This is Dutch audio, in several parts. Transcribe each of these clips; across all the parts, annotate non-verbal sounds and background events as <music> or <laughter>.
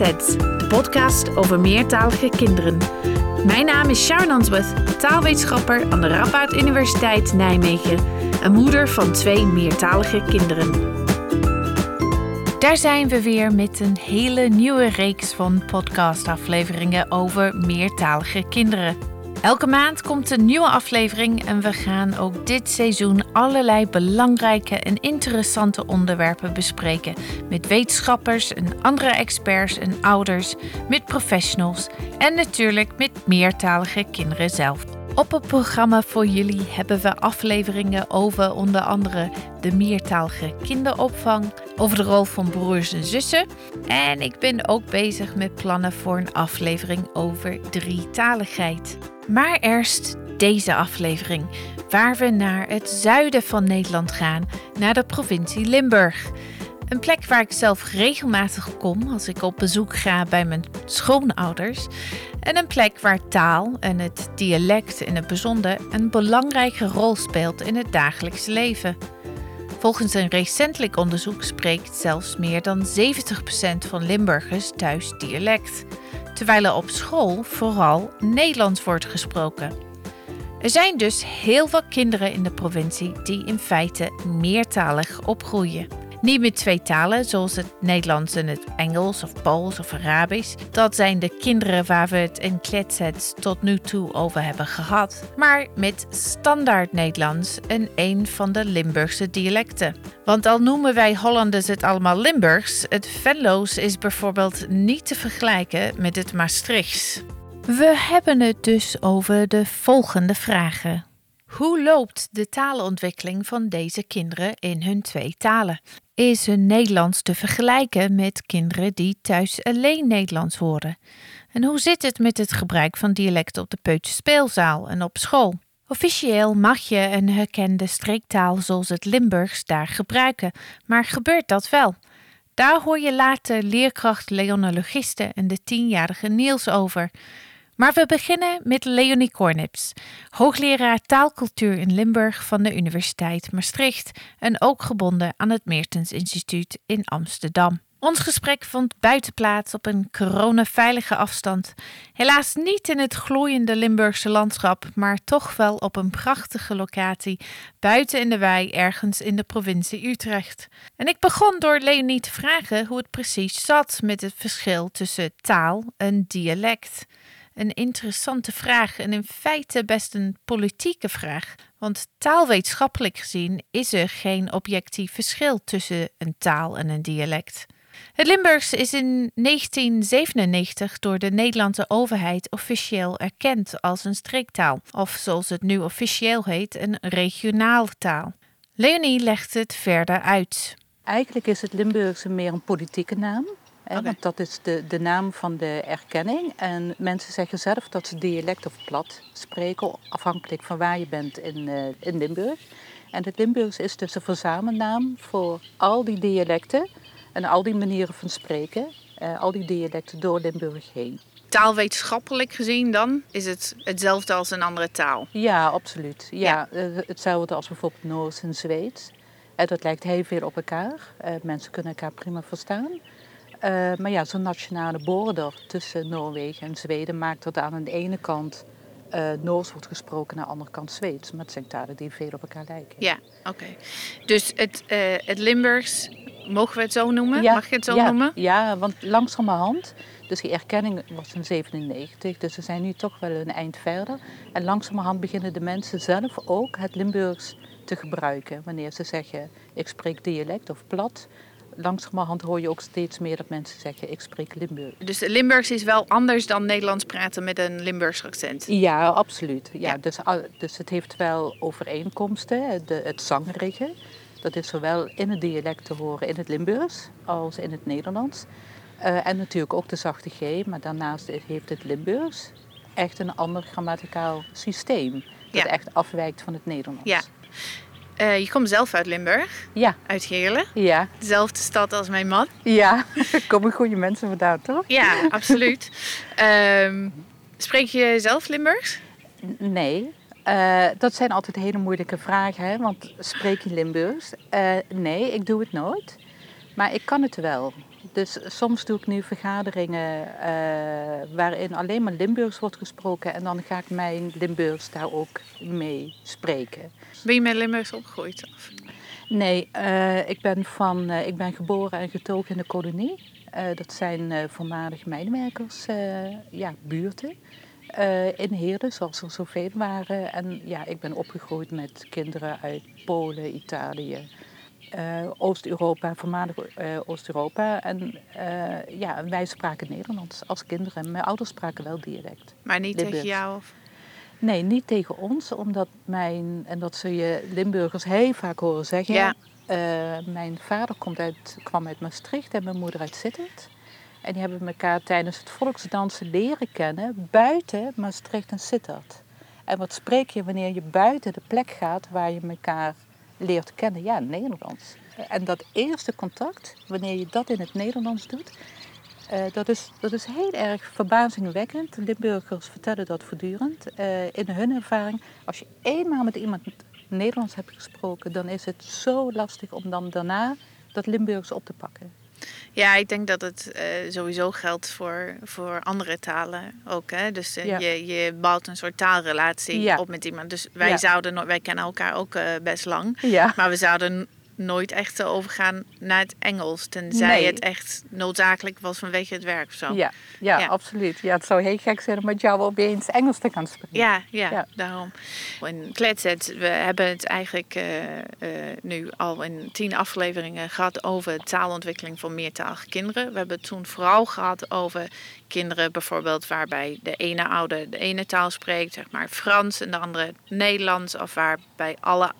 De podcast over meertalige kinderen. Mijn naam is Sharon Answorth, taalwetenschapper aan de Radboud Universiteit Nijmegen en moeder van twee meertalige kinderen. Daar zijn we weer met een hele nieuwe reeks van podcastafleveringen over meertalige kinderen. Elke maand komt een nieuwe aflevering en we gaan ook dit seizoen allerlei belangrijke en interessante onderwerpen bespreken met wetenschappers en andere experts en ouders, met professionals en natuurlijk met meertalige kinderen zelf. Op het programma voor jullie hebben we afleveringen over onder andere de meertalige kinderopvang, over de rol van broers en zussen. En ik ben ook bezig met plannen voor een aflevering over drietaligheid. Maar eerst deze aflevering, waar we naar het zuiden van Nederland gaan, naar de provincie Limburg. Een plek waar ik zelf regelmatig kom als ik op bezoek ga bij mijn schoonouders. En een plek waar taal en het dialect in het bijzonder een belangrijke rol speelt in het dagelijks leven. Volgens een recentelijk onderzoek spreekt zelfs meer dan 70% van Limburgers thuis dialect terwijl er op school vooral Nederlands wordt gesproken. Er zijn dus heel veel kinderen in de provincie die in feite meertalig opgroeien. Niet met twee talen, zoals het Nederlands en het Engels of Pools of Arabisch. Dat zijn de kinderen waar we het in Kletsets tot nu toe over hebben gehad. Maar met standaard Nederlands en een van de Limburgse dialecten. Want al noemen wij Hollanders het allemaal Limburgs, het Venlo's is bijvoorbeeld niet te vergelijken met het Maastrichts. We hebben het dus over de volgende vragen. Hoe loopt de taalontwikkeling van deze kinderen in hun twee talen? Is hun Nederlands te vergelijken met kinderen die thuis alleen Nederlands horen? En hoe zit het met het gebruik van dialecten op de peuterspeelzaal en op school? Officieel mag je een herkende streektaal zoals het Limburgs daar gebruiken, maar gebeurt dat wel? Daar hoor je later leerkracht Leone Logiste en de tienjarige Niels over. Maar we beginnen met Leonie Kornips, hoogleraar taalcultuur in Limburg van de Universiteit Maastricht en ook gebonden aan het Meertens Instituut in Amsterdam. Ons gesprek vond buiten plaats op een coronaveilige afstand. Helaas niet in het gloeiende Limburgse landschap, maar toch wel op een prachtige locatie buiten in de wei ergens in de provincie Utrecht. En ik begon door Leonie te vragen hoe het precies zat met het verschil tussen taal en dialect een interessante vraag en in feite best een politieke vraag. Want taalwetenschappelijk gezien is er geen objectief verschil tussen een taal en een dialect. Het Limburgs is in 1997 door de Nederlandse overheid officieel erkend als een streektaal, of zoals het nu officieel heet, een regionaal taal. Leonie legt het verder uit. Eigenlijk is het Limburgse meer een politieke naam. Want dat is de, de naam van de erkenning. En mensen zeggen zelf dat ze dialect of plat spreken, afhankelijk van waar je bent in, uh, in Limburg. En het Limburgs is dus een verzamelnaam voor al die dialecten en al die manieren van spreken, uh, al die dialecten door Limburg heen. Taalwetenschappelijk gezien dan is het hetzelfde als een andere taal? Ja, absoluut. Ja, ja. Uh, hetzelfde als bijvoorbeeld Noors en Zweeds. Dat lijkt heel veel op elkaar. mensen kunnen elkaar prima verstaan. Uh, maar ja, zo'n nationale border tussen Noorwegen en Zweden maakt dat aan de ene kant uh, Noors wordt gesproken, aan de andere kant Zweeds. Maar het zijn talen die veel op elkaar lijken. Ja, oké. Dus het, uh, het Limburgs, mogen we het zo noemen? Mag je het zo ja, noemen? Ja, want langzamerhand, dus die erkenning was in 97, dus we zijn nu toch wel een eind verder. En langzamerhand beginnen de mensen zelf ook het Limburgs te gebruiken. Wanneer ze zeggen, ik spreek dialect of plat langzamerhand hoor je ook steeds meer dat mensen zeggen: ik spreek Limburg. Dus Limburgs is wel anders dan Nederlands praten met een Limburgs accent? Ja, absoluut. Ja, Dus, dus het heeft wel overeenkomsten. De, het zangerige, dat is zowel in het dialect te horen in het Limburgs als in het Nederlands. Uh, en natuurlijk ook de zachte G, maar daarnaast heeft het Limburgs echt een ander grammaticaal systeem. Dat echt afwijkt van het Nederlands. Ja. Uh, je komt zelf uit Limburg. Ja. Uit Geerle. Ja. Dezelfde stad als mijn man. Ja, <laughs> komen goede mensen vandaan, toch? Ja, absoluut. um, <laughs> spreek je zelf Limburgs? Nee. Uh, dat zijn altijd hele moeilijke vragen, hè? want spreek je Limburgs? Uh, nee, ik doe het nooit. Maar ik kan het wel. Dus soms doe ik nu vergaderingen eh, waarin alleen maar Limburgs wordt gesproken. En dan ga ik mijn Limburgs daar ook mee spreken. Ben je met Limburgs opgegroeid? Of? Nee, uh, ik, ben van, uh, ik ben geboren en getogen in de kolonie. dat zijn voormalig mijnwerkers, ja, buurten. in Heerden, zoals er zoveel waren. En ja, ik ben opgegroeid met kinderen uit Polen, Italië, Oost-Europa, voormalig uh, Oost-Europa. En uh, ja, wij spraken Nederlands als kinderen. Mijn ouders spraken wel dialect. Maar niet tegen jou? Of? Nee, niet tegen ons, omdat mijn, en dat zul je Limburgers heel vaak horen zeggen. Ja. mijn vader komt uit, kwam uit Maastricht en mijn moeder uit Sittard. En die hebben elkaar tijdens het volksdansen leren kennen buiten Maastricht en Sittard. En wat spreek je wanneer je buiten de plek gaat waar je elkaar leert kennen, ja, Nederlands. En dat eerste contact, wanneer je dat in het Nederlands doet, uh, dat, is, dat is heel erg verbazingwekkend. Limburgers vertellen dat voortdurend. Uh, in hun ervaring, als je eenmaal met iemand Nederlands hebt gesproken, dan is het zo lastig om dan daarna dat Limburgs op te pakken. Ja, ik denk dat het uh, sowieso geldt voor, voor andere talen ook. Hè? Dus uh, je, je bouwt een soort taalrelatie ja. op met iemand. Dus wij zouden wij kennen elkaar ook uh, best lang. Maar we zouden nooit echt overgaan naar het Engels. Tenzij het echt noodzakelijk was vanwege het werk of zo. Ja, ja, absoluut. Ja, het zou heel gek zijn om met jou opeens Engels te gaan spreken. Ja, ja, daarom. In Kletset, we hebben het eigenlijk uh, uh, nu al in tien afleveringen gehad over taalontwikkeling van meertalige kinderen. We hebben het toen vooral gehad over kinderen bijvoorbeeld waarbij de ene ouder de ene taal spreekt, zeg maar Frans en de andere Nederlands. Of waarbij alle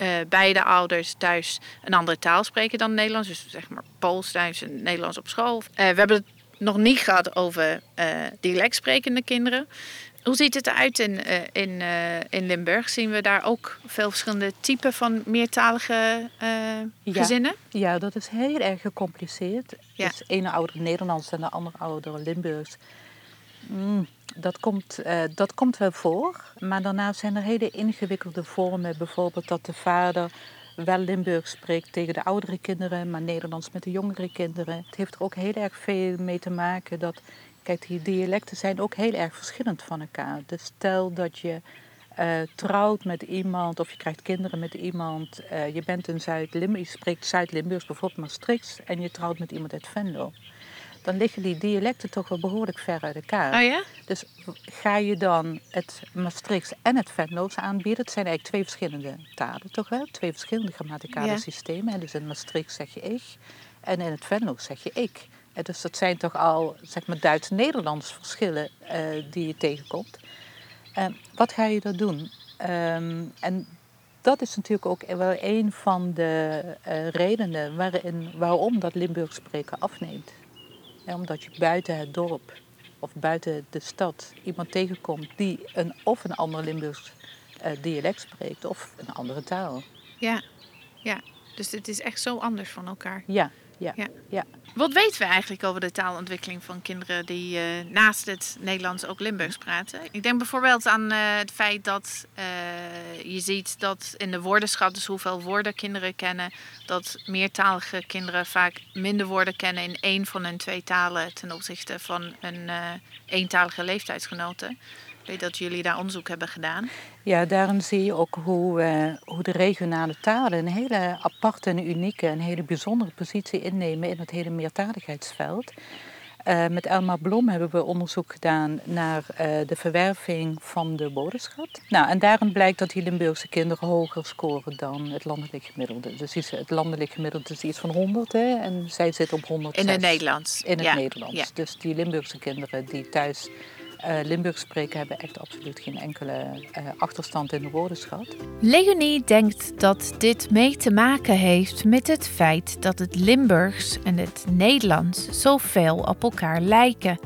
uh, beide ouders thuis een andere taal spreken dan Nederlands. Dus zeg maar Pools thuis en Nederlands op school. Uh, we hebben het nog niet gehad over uh, dialect sprekende kinderen. Hoe ziet het eruit in, in, in Limburg? Zien we daar ook veel verschillende typen van meertalige gezinnen? Ja, dat is heel erg gecompliceerd. Ja. Dus de ene ouder Nederlands en de andere ouder Limburgs. Mm, dat komt, uh, dat komt wel voor. Maar daarnaast zijn er hele ingewikkelde vormen. Bijvoorbeeld dat de vader wel Limburgs spreekt tegen de oudere kinderen, maar Nederlands met de jongere kinderen. Het heeft er ook heel erg veel mee te maken dat, kijk, die dialecten zijn ook heel erg verschillend van elkaar. Dus stel dat je uh, trouwt met iemand of je krijgt kinderen met iemand, uh, je bent in Zuid-Limburg, je spreekt Zuid-Limburgs, bijvoorbeeld Maastricht, en je trouwt met iemand uit Venlo dan liggen die dialecten toch wel behoorlijk ver uit elkaar. Oh ja? Dus ga je dan het Maastrichts en het Venlo's aanbieden? Het zijn eigenlijk twee verschillende talen, toch wel? Twee verschillende grammaticale systemen. Dus in Maastricht zeg je ik en in het Venlo's zeg je ik. En dus dat zijn toch al, zeg maar, Duits-Nederlands verschillen uh, die je tegenkomt. Uh, wat ga je dan doen? Um, en dat is natuurlijk ook wel een van de uh, redenen waarin, waarom dat Limburgs spreken afneemt omdat je buiten het dorp of buiten de stad iemand tegenkomt die een, of een ander Limburgs uh, dialect spreekt of een andere taal. Ja, ja, dus het is echt zo anders van elkaar. Ja, ja, ja. Wat weten we eigenlijk over de taalontwikkeling van kinderen die uh, naast het Nederlands ook Limburgs praten? Ik denk bijvoorbeeld aan uh, het feit dat uh, je ziet dat in de woordenschat, dus hoeveel woorden kinderen kennen, dat meertalige kinderen vaak minder woorden kennen in één van hun twee talen ten opzichte van een eentalige leeftijdsgenoten weet dat jullie daar onderzoek hebben gedaan. Ja, daarin zie je ook hoe, uh, hoe de regionale talen een hele aparte en unieke, een hele bijzondere positie innemen in het hele meertaligheidsveld. Uh, met Elma Blom hebben we onderzoek gedaan naar uh, de verwerving van de woordenschat. Nou, en daarin blijkt dat die Limburgse kinderen hoger scoren dan het landelijk gemiddelde. Dus het landelijk gemiddelde is iets van 100 hè, en zij zit op 100. In het Nederlands. In het Nederlands. Ja. Dus die Limburgse kinderen die thuis uh, Limburg spreken hebben echt absoluut geen enkele uh, achterstand in de woordenschat. Leonie denkt dat dit mee te maken heeft met het feit dat het Limburgs en het Nederlands zoveel op elkaar lijken.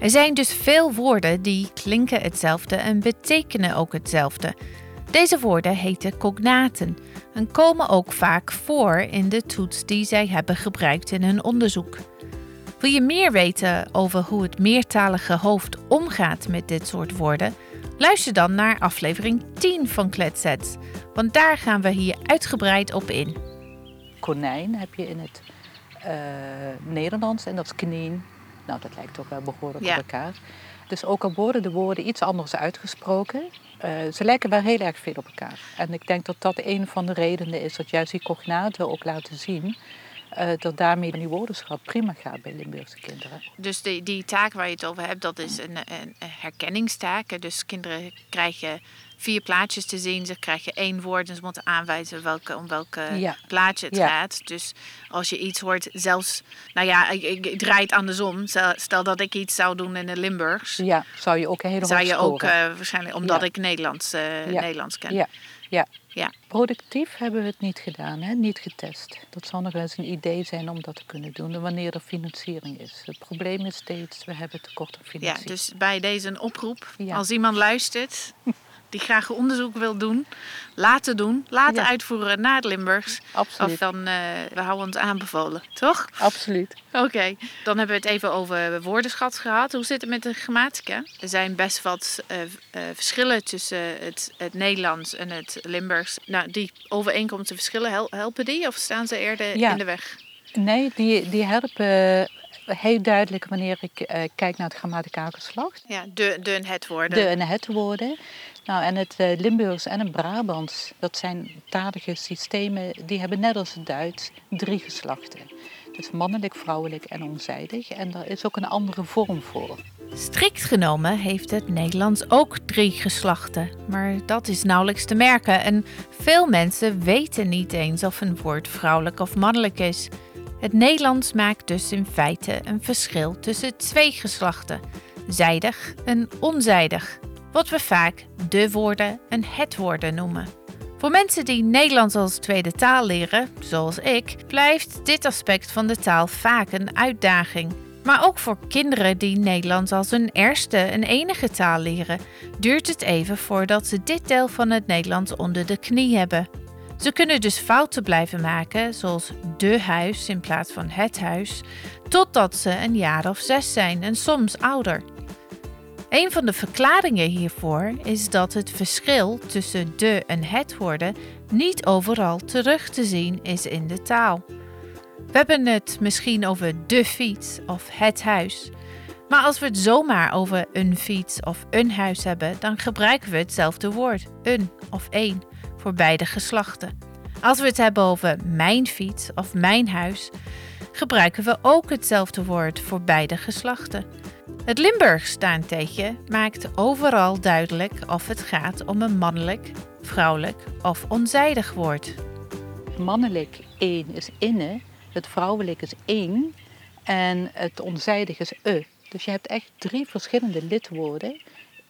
Er zijn dus veel woorden die klinken hetzelfde en betekenen ook hetzelfde. Deze woorden heten cognaten en komen ook vaak voor in de toets die zij hebben gebruikt in hun onderzoek. Wil je meer weten over hoe het meertalige hoofd omgaat met dit soort woorden? Luister dan naar aflevering 10 van Kletsets, want daar gaan we hier uitgebreid op in. Konijn heb je in het Nederlands en dat is knien. Nou, dat lijkt ook wel behoorlijk op elkaar. Dus ook al worden de woorden iets anders uitgesproken, ze lijken wel heel erg veel op elkaar. En ik denk dat dat een van de redenen is dat juist die cognaten ook laten zien dat daarmee die woordenschap prima gaat bij Limburgse kinderen. Dus die, die taak waar je het over hebt, dat is een, een herkenningstaak. Dus kinderen krijgen vier plaatjes te zien. Ze krijgen één woord en ze moeten aanwijzen welke, om welke plaatje het gaat. Dus als je iets hoort, zelfs, nou ja, ik, ik, draai het andersom. Stel dat ik iets zou doen in de Limburgs. Ja, zou je ook helemaal Zou je ook uh, waarschijnlijk, omdat ik Nederlands, uh, Nederlands ken. Ja. Ja. Ja. Productief hebben we het niet gedaan, hè? niet getest. Dat zal nog wel eens een idee zijn om dat te kunnen doen wanneer er financiering is. Het probleem is steeds, we hebben tekort aan financiering. Ja, dus bij deze een oproep. Als iemand luistert, <laughs> die graag onderzoek wil doen, laten doen, laten uitvoeren naar het Limburgs. Absoluut. Of dan, uh, we houden ons aanbevolen, toch? Absoluut. Oké, dan hebben we het even over woordenschat gehad. Hoe zit het met de grammatica? Er zijn best wat uh, uh, verschillen tussen het, het, Nederlands en het Limburgs. Nou, die overeenkomsten verschillen, helpen die of staan ze eerder in de weg? Nee, die, die helpen heel duidelijk wanneer ik uh, kijk naar het grammaticaal geslacht. Ja, de, de en het woorden. De en het woorden. Nou, en het uh, Limburgs en het Brabants, dat zijn talige systemen, die hebben net als het Duits drie geslachten. Dus mannelijk, vrouwelijk en onzijdig. En daar is ook een andere vorm voor. Strikt genomen heeft het Nederlands ook drie geslachten, maar dat is nauwelijks te merken en veel mensen weten niet eens of een woord vrouwelijk of mannelijk is. Het Nederlands maakt dus in feite een verschil tussen twee geslachten, zijdig en onzijdig, wat we vaak de woorden en het woorden noemen. Voor mensen die Nederlands als tweede taal leren, zoals ik, blijft dit aspect van de taal vaak een uitdaging. Maar ook voor kinderen die Nederlands als hun eerste en enige taal leren, duurt het even voordat ze dit deel van het Nederlands onder de knie hebben. Ze kunnen dus fouten blijven maken, zoals de huis in plaats van het huis, totdat ze een jaar of zes zijn en soms ouder. Een van de verklaringen hiervoor is dat het verschil tussen de en het woorden niet overal terug te zien is in de taal. We hebben het misschien over de fiets of het huis. Maar als we het zomaar over een fiets of een huis hebben, dan gebruiken we hetzelfde woord, een of één voor beide geslachten. Als we het hebben over mijn fiets of mijn huis, gebruiken we ook hetzelfde woord voor beide geslachten. Het Limburgs daarentegen maakt overal duidelijk of het gaat om een mannelijk, vrouwelijk of onzijdig woord. Mannelijk één is inne, het vrouwelijk is één en het onzijdig is e. Dus je hebt echt drie verschillende lidwoorden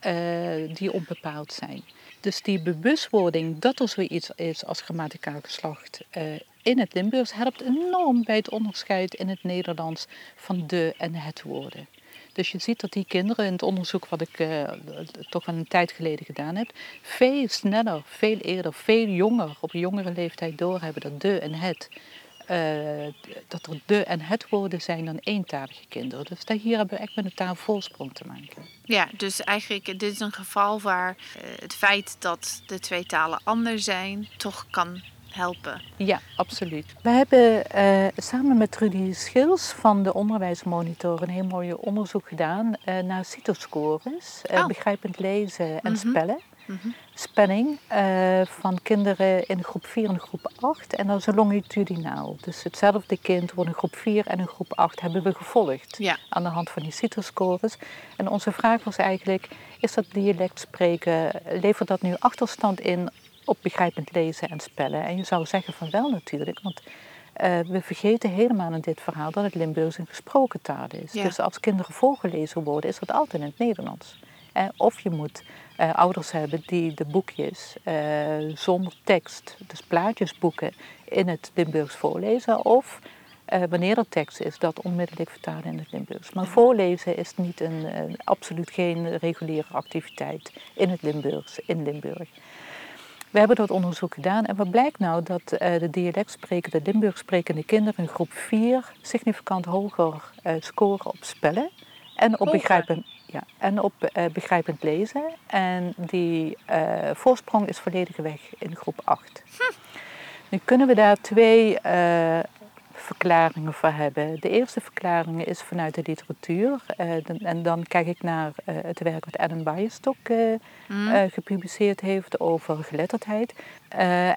uh, die onbepaald zijn. Dus die bewustwording dat er zoiets is als grammaticaal geslacht uh, in het Limburgs helpt enorm bij het onderscheid in het Nederlands van de en het woorden. Dus je ziet dat die kinderen in het onderzoek wat ik uh, toch wel een tijd geleden gedaan heb, veel sneller, veel eerder, veel jonger, op jongere leeftijd doorhebben dat de en het uh, dat er de en het woorden zijn dan eentalige kinderen. Dus hier hebben we echt met een taalvoorsprong te maken. Ja, dus eigenlijk dit is een geval waar uh, het feit dat de twee talen anders zijn toch kan helpen. Ja, absoluut. We hebben uh, samen met Rudy Schils van de Onderwijsmonitor een heel mooi onderzoek gedaan naar CITO-scores, oh. begrijpend lezen en mm spellen. -hmm. Spanning uh, van kinderen in groep 4 en groep 8. En dat is een longitudinaal. Dus hetzelfde kind wordt in groep 4 en in groep 8 hebben we gevolgd. Ja. Aan de hand van die CITO-scores. En onze vraag was eigenlijk, is dat dialect spreken, levert dat nu achterstand in op begrijpend lezen en spellen? En je zou zeggen van wel natuurlijk, want... Uh, we vergeten helemaal in dit verhaal dat het Limburgs een gesproken taal is. Ja. Dus als kinderen voorgelezen worden, is dat altijd in het Nederlands. Eh, of je moet uh, ouders hebben die de boekjes uh, zonder tekst, dus plaatjesboeken, in het Limburgs voorlezen. Of uh, wanneer er tekst is, dat onmiddellijk vertalen in het Limburgs. Maar voorlezen is niet een, absoluut geen reguliere activiteit in het Limburgs, in Limburg. We hebben dat onderzoek gedaan en wat blijkt nou dat de dialectsprekende, Limburgs sprekende kinderen in groep 4 significant hoger scoren op spellen en op begrijpen ja, en op uh, begrijpend lezen. En die uh, voorsprong is volledig weg in groep 8. Hm. Nu kunnen we daar twee uh, verklaringen voor hebben. De eerste verklaring is vanuit de literatuur. en dan kijk ik naar het werk wat Adam Bijenstock mm. gepubliceerd heeft over geletterdheid.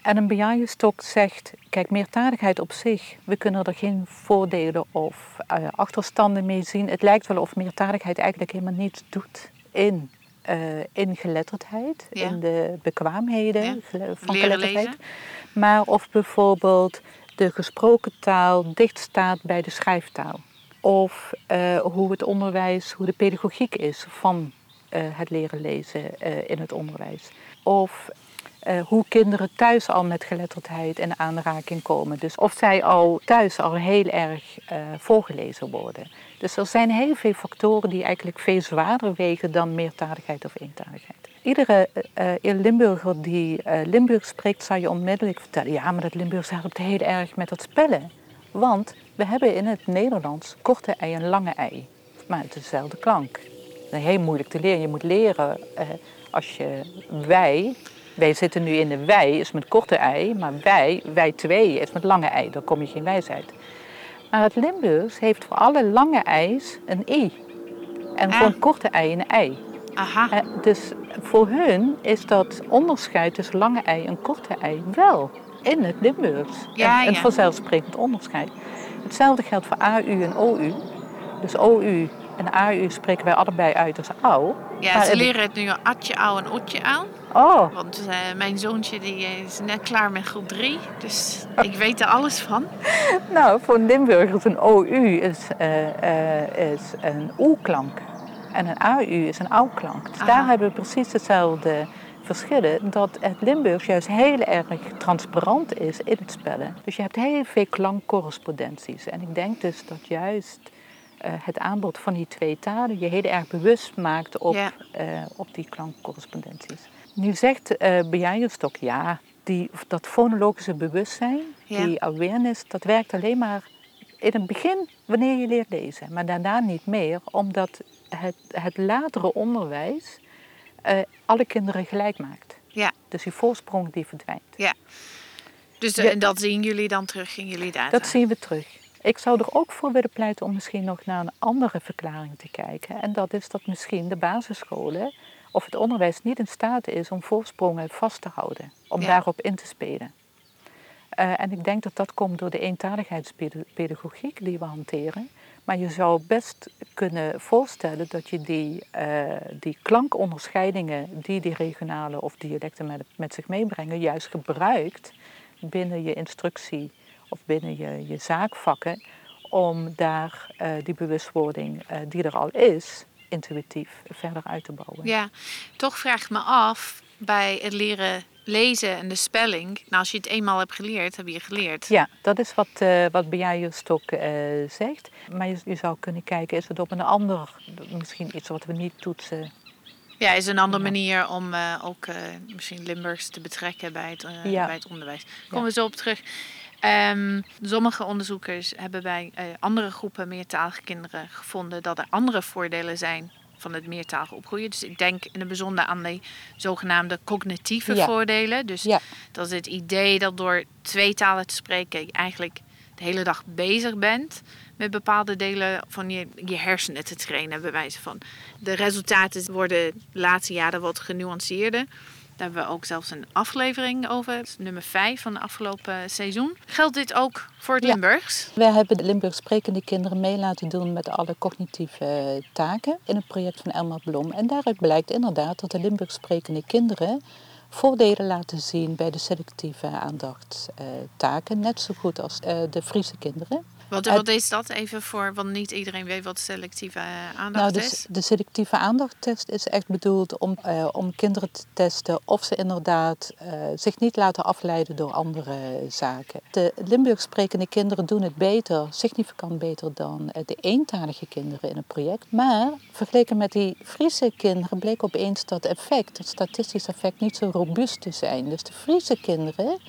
Adam Bijenstock zegt, kijk, meertaligheid op zich, we kunnen er geen voordelen of achterstanden mee zien. Het lijkt wel of meertaligheid eigenlijk helemaal niets doet in uh, in geletterdheid, in de bekwaamheden van geletterdheid. Maar of bijvoorbeeld de gesproken taal dicht staat bij de schrijftaal. Of uh, hoe het onderwijs, hoe de pedagogiek is van uh, het leren lezen in het onderwijs. Of hoe kinderen thuis al met geletterdheid in aanraking komen. Dus of zij al thuis al heel erg voorgelezen worden. Dus er zijn heel veel factoren die eigenlijk veel zwaarder wegen dan meertaligheid of eentaligheid. Iedere uh, Limburger die Limburg spreekt, zal je onmiddellijk vertellen: ja, maar dat Limburgs helpt heel erg met het spellen. Want we hebben in het Nederlands korte ei en lange ei. Maar het is dezelfde klank. Dat is heel moeilijk te leren. Je moet leren als je wij wij zitten nu in de wij, is met korte ei, maar wij, wij twee, is met lange ei. Dan kom je geen wijsheid. Maar het Limburgs heeft voor alle lange ei's een i. En voor een ah. korte ei een ei. Aha. Eh, dus voor hun is dat onderscheid tussen lange ei en korte ei wel in het Limburgs. Ja, een, een vanzelfsprekend onderscheid. Hetzelfde geldt voor AU en OU. Dus OU en AU spreken wij allebei uit als au. Ja, ze leren het nu atje au en otje aan. Oh. Want uh, mijn zoontje die is net klaar met groep 3, dus <laughs> ik weet er alles van. nou, voor een Limburger is een OU is, uh, uh, is een oe-klank. En een AU is een au-klank. Dus daar hebben we precies hetzelfde verschillen. Dat het Limburgs juist heel erg transparant is in het spellen. Dus je hebt heel veel klankcorrespondenties. En ik denk dus dat juist uh, het aanbod van die twee talen je heel erg bewust maakt op, ja. uh, op die klankcorrespondenties. Nu zegt uh, eh, Bejaaienstok, ja, die, dat fonologische bewustzijn, ja. die awareness, dat werkt alleen maar in het begin wanneer je leert lezen, maar daarna niet meer, omdat het, het latere onderwijs alle kinderen gelijk maakt. Ja. Dus die voorsprong die verdwijnt. Ja. Dus ja. dat zien jullie dan terug in jullie data? Dat zien we terug. Ik zou er ook voor willen pleiten om misschien nog naar een andere verklaring te kijken. En dat is dat misschien de basisscholen of het onderwijs niet in staat is om voorsprongen vast te houden, om daarop in te spelen. Uh, en ik denk dat dat komt door de eentaligheidspedagogiek die we hanteren. Maar je zou best kunnen voorstellen dat je die, uh, die klankonderscheidingen die die regionale of dialecten met, met zich meebrengen, juist gebruikt binnen je instructie of binnen je, je zaakvakken, om daar uh, die bewustwording uh, die er al is, intuïtief verder uit te bouwen. Ja, toch vraag ik me af bij het leren lezen en de spelling. Nou, als je het eenmaal hebt geleerd, heb je geleerd. Ja, dat is wat, uh, wat Stok uh, zegt. Maar je, je, zou kunnen kijken, is het op een ander, misschien iets wat we niet toetsen. Ja, is een andere manier om uh, ook misschien Limburgs te betrekken bij het, ja. bij het onderwijs. Komen we zo op terug. Um, sommige onderzoekers hebben bij andere groepen meertalige kinderen gevonden dat er andere voordelen zijn van het meertalig opgroeien. Dus ik denk in het bijzonder aan de zogenaamde cognitieve voordelen. Dus ja. dat is het idee dat door twee talen te spreken je eigenlijk de hele dag bezig bent met bepaalde delen van je, je hersenen te trainen, bij wijze van. De resultaten worden de laatste jaren wat genuanceerder. Daar hebben we ook zelfs een aflevering over, nummer 5 van het afgelopen seizoen. Geldt dit ook voor het Limburgs? Wij hebben de Limburgs sprekende kinderen mee laten doen met alle cognitieve taken in het project van Elma Blom. En daaruit blijkt inderdaad dat de Limburgs sprekende kinderen voordelen laten zien bij de selectieve aandachtstaken, net zo goed als eh, de Friese kinderen. Wat, wat is dat even voor, want niet iedereen weet wat selectieve eh, aandacht nou, de, is? De selectieve aandachttest is echt bedoeld om, uh, om kinderen te testen of ze inderdaad uh, zich niet laten afleiden door andere zaken. De Limburg sprekende kinderen doen het beter, significant beter dan de eentalige kinderen in het project. Maar vergeleken met die Friese kinderen bleek opeens dat effect, dat statistisch effect, niet zo robuust te zijn. Dus de Friese kinderen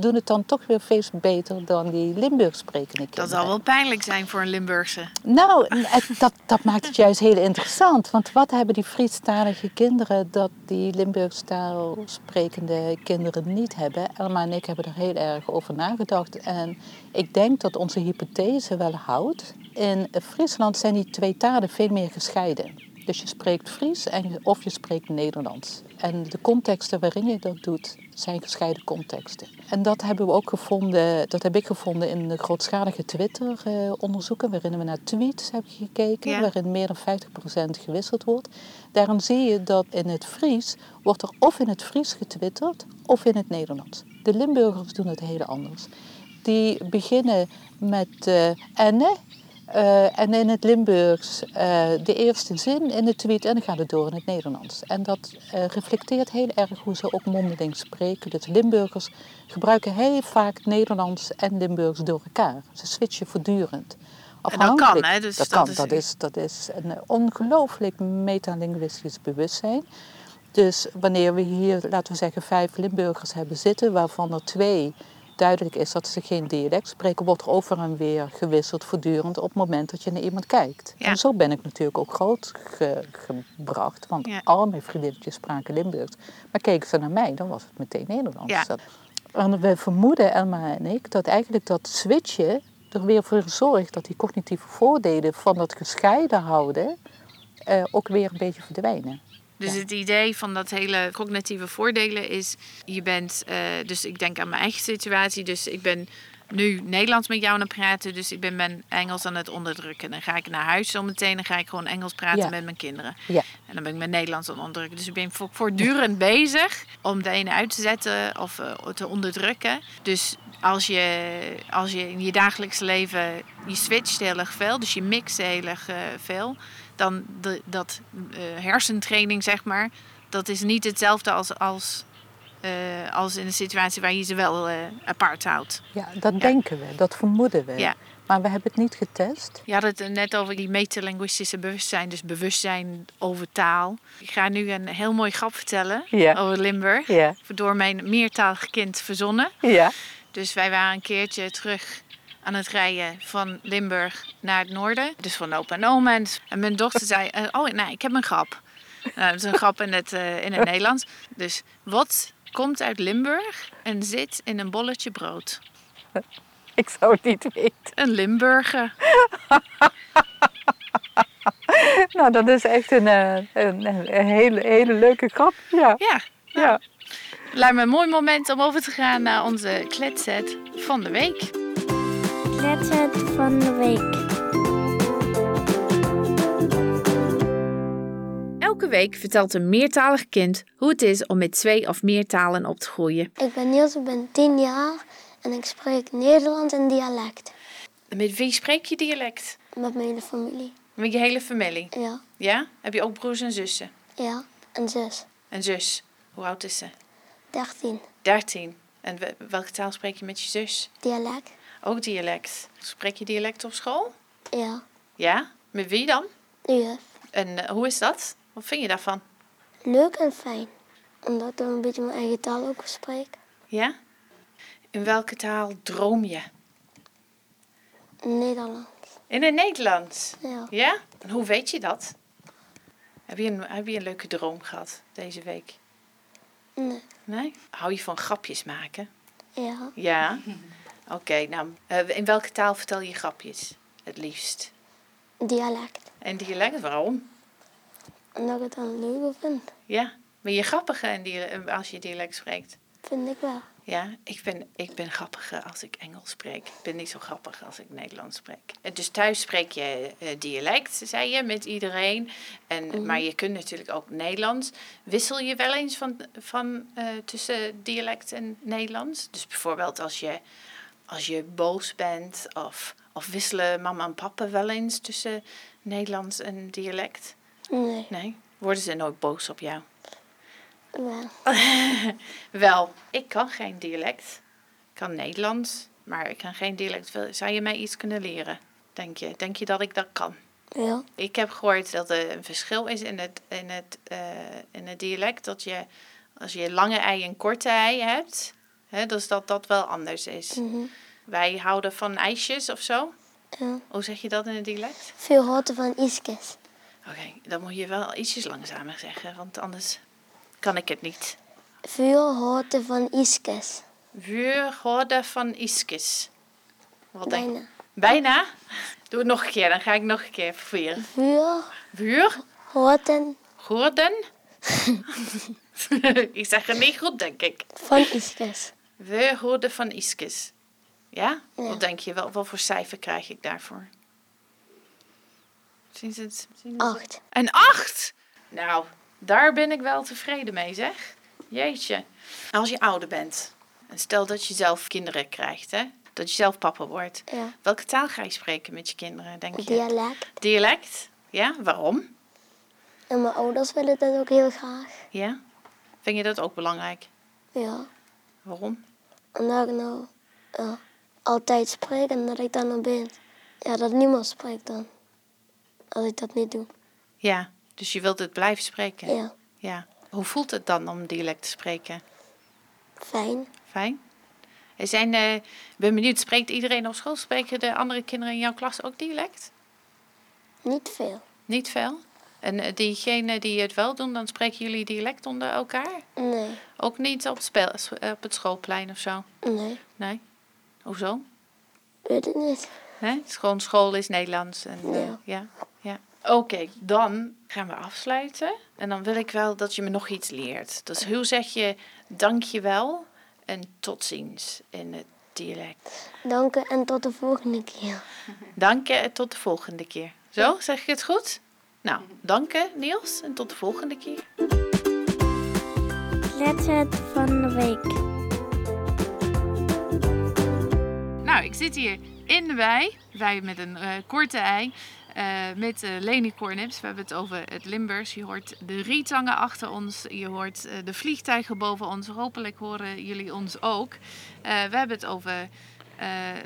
doen het dan toch weer veel beter dan die Limburgs sprekende kinderen. Dat zal wel pijnlijk zijn voor een Limburgse. Nou, <laughs> dat, dat maakt het juist heel interessant. Want wat hebben die Friestalige kinderen dat die Limburgstaal sprekende kinderen niet hebben? Elma en ik hebben er heel erg over nagedacht. En ik denk dat onze hypothese wel houdt. In Friesland zijn die twee talen veel meer gescheiden. Dus je spreekt Fries en of je spreekt Nederlands. En de contexten waarin je dat doet, zijn gescheiden contexten. En dat hebben we ook gevonden, dat heb ik gevonden in de grootschalige Twitter-onderzoeken, waarin we naar tweets hebben gekeken, waarin meer dan 50% gewisseld wordt. Daarin zie je dat in het Fries wordt er of in het Fries getwitterd of in het Nederlands. De Limburgers doen het heel anders. Die beginnen met uh, enne uh, en in het Limburgs uh, de eerste zin in de tweet en dan gaat het door in het Nederlands. En dat uh, reflecteert heel erg hoe ze ook mondeling spreken. Dus Limburgers gebruiken heel vaak Nederlands en Limburgs door elkaar. Ze switchen voortdurend. En dat kan, hè? Dus dat, dat, kan. Is... Dat, is, dat is een ongelooflijk metalinguistisch bewustzijn. Dus wanneer we hier, laten we zeggen, vijf Limburgers hebben zitten, waarvan er twee duidelijk is dat ze geen dialect spreken, wordt er over en weer gewisseld voortdurend op het moment dat je naar iemand kijkt. En zo ben ik natuurlijk ook groot gebracht, want ja. al mijn vriendinnetjes spraken Limburgs. Maar keken ze naar mij, dan was het meteen Nederlands. Ja. En we vermoeden, Elma en ik, dat eigenlijk dat switchen er weer voor zorgt dat die cognitieve voordelen van dat gescheiden houden uh, ook weer een beetje verdwijnen. Dus het idee van dat hele cognitieve voordelen is, je bent, uh, dus ik denk aan mijn eigen situatie, dus ik ben nu Nederlands met jou aan het praten, dus ik ben mijn Engels aan het onderdrukken. Dan ga ik naar huis zometeen, dan ga ik gewoon Engels praten met mijn kinderen. Ja. En dan ben ik mijn Nederlands aan het onderdrukken. Dus ik ben voortdurend bezig om de ene uit te zetten of uh, te onderdrukken. Dus als je, als je in je dagelijks leven, je switcht heel erg veel, dus je mixt heel erg uh, veel dan de, dat uh, hersentraining, zeg maar, dat is niet hetzelfde als, als, uh, als in een situatie waar je ze wel uh, apart houdt. Ja, dat denken we, dat vermoeden we. Ja. Maar we hebben het niet getest. Je had het net over die metalinguïstische bewustzijn, dus bewustzijn over taal. Ik ga nu een heel mooi grap vertellen ja. over Limburg. Ja. Door mijn meertalig kind verzonnen. Ja. Dus wij waren een keertje terug aan het rijden van Limburg naar het noorden. Dus van opa en oma. En mijn dochter zei, uh, oh nee, ik heb een grap. Nou, dat is een grap in het, uh, in het Nederlands. Dus wat komt uit Limburg en zit in een bolletje brood? <laughs> Ik zou het niet weten. Een Limburger. <laughs> nou, dat is echt een, een, een, hele, hele leuke grap. Ja. Ja. ja. Lijkt me een mooi moment om over te gaan naar onze kletset van de week. Kletset van de week. Elke week vertelt een meertalig kind hoe het is om met twee of meer talen op te groeien. Ik ben Niels, ik ben 10 jaar en ik spreek Nederlands en dialect. met wie spreek je dialect? Met mijn hele familie. Met je hele familie? Ja. Ja? Heb je ook broers en zussen? Ja, een zus. Een zus. Hoe oud is ze? 13. 13. En welke taal spreek je met je zus? Dialect. Ook dialect. Spreek je dialect op school? Ja. Ja? Met wie dan? Ja. En uh, hoe is dat? Wat vind je daarvan? Leuk en fijn. Omdat ik een beetje mijn eigen taal ook spreek. Ja? In welke taal droom je? Nederlands. In het Nederlands? Ja. Ja? En hoe weet je dat? Heb je, een, heb je een leuke droom gehad deze week? Nee. Nee? Hou je van grapjes maken? Ja. Ja? <laughs> Oké, nou, uh, in welke taal vertel je grapjes het liefst? Dialect. En dialect, waarom? Omdat ik het dan leuk vind. Ja, ben je grappiger als je dialect spreekt? Vind ik wel. Ja, ik ben, ik ben grappiger als ik Engels spreek. Ik ben niet zo grappig als ik Nederlands spreek. Dus thuis spreek je dialect, zei je, met iedereen. En, mm -hmm. Maar je kunt natuurlijk ook Nederlands. Wissel je wel eens van, van, uh, tussen dialect en Nederlands? Dus bijvoorbeeld als je als je boos bent of, of wisselen mama en papa wel eens tussen Nederlands en dialect? Nee. Nee? Worden ze nooit boos op jou? Wel. <laughs> wel, ik kan geen dialect. Ik kan Nederlands, maar ik kan geen dialect. Zou je mij iets kunnen leren, denk je? Denk je dat ik dat kan? Ja. Ik heb gehoord dat er een verschil is in het, in het, uh, in het dialect. Dat je, als je lange ei en korte ei hebt, Hè, dus dat dat wel anders is. Mhm. Wij houden van ijsjes of zo. Ja. Hoe zeg je dat in het dialect? Veel houten van iskes. Oké, dan moet je wel ietsjes langzamer zeggen, want anders kan ik het niet. Houten van iskes. Vuur van iskes. Wat denk Bijna. Bijna? Doe het nog een keer, dan ga ik nog een keer. Veel Vuur houten hoorden. <laughs> ik zeg het niet goed, denk ik. van iskes. We hoorden van iskes. Ja? Ja. Wat denk je? Wel, wat voor cijfer krijg ik daarvoor? Zien ze het? Zien ze het? Acht. Een acht? Nou, daar ben ik wel tevreden mee, zeg. Jeetje. Als je ouder bent, en stel dat je zelf kinderen krijgt, hè? Dat je zelf papa wordt. Ja. Welke taal ga je spreken met je kinderen, denk je? Dialect. Dialect? Ja, waarom? En mijn ouders willen dat ook heel graag. Ja? Vind je dat ook belangrijk? Ja. Waarom? Omdat ik nou altijd spreek en dat ik dan nog ben. Ja, dat niemand spreekt dan. Als ik dat niet doe. Ja, dus je wilt het blijven spreken? Ja, Ja. Hoe voelt het dan om dialect te spreken? fijn. Fijn. Er zijn, ik ben benieuwd, spreekt iedereen op school? Spreken de andere kinderen in jouw klas ook dialect? Niet veel. Niet veel? En eh, diegenen die het wel doen, dan spreken jullie dialect onder elkaar? Nee, Ook niet op, spel, op het schoolplein of zo? nee. Nee? Hoezo? Weet het niet. Nee? Het is gewoon school is Nederlands. En, eh, Ja. ja. ja. Oké, dan gaan we afsluiten. En dan wil ik wel dat je me nog iets leert. Dus hoe zeg je dankjewel en tot ziens in het dialect? Dank en tot de volgende keer. Dank je en tot de volgende keer. Zo, zeg ik het goed? Nou, dank je Niels en tot de volgende keer. Letter van de week. Nou, ik zit hier in de wei. Wei met een eh, korte ei. eh, met eh, Leni Kornips. We hebben het over het Limburgs. Je hoort de rietangen achter ons. Je hoort de vliegtuigen boven ons. Hopelijk horen jullie ons ook. We hebben het over